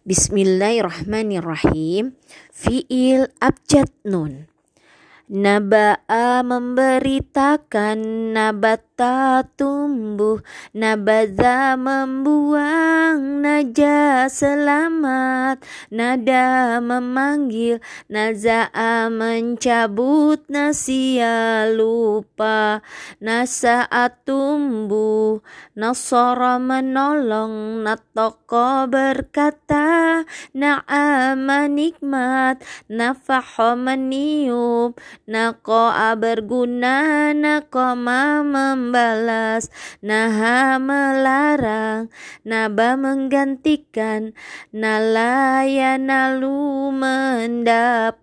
Bismillahirrahmanirrahim. Fi'il abjad nun. Naba'a memberitakan nabata tumbuh Nabadha membuang naja selamat Nada memanggil Naza'a mencabut Nasia lupa Nasaat tumbuh Nasara menolong Natoko berkata Na'ama nikmat Nafaho meniup Nakoa berguna, nakoma membalas, naha melarang, naba menggantikan, nalaya nalu mendapatkan.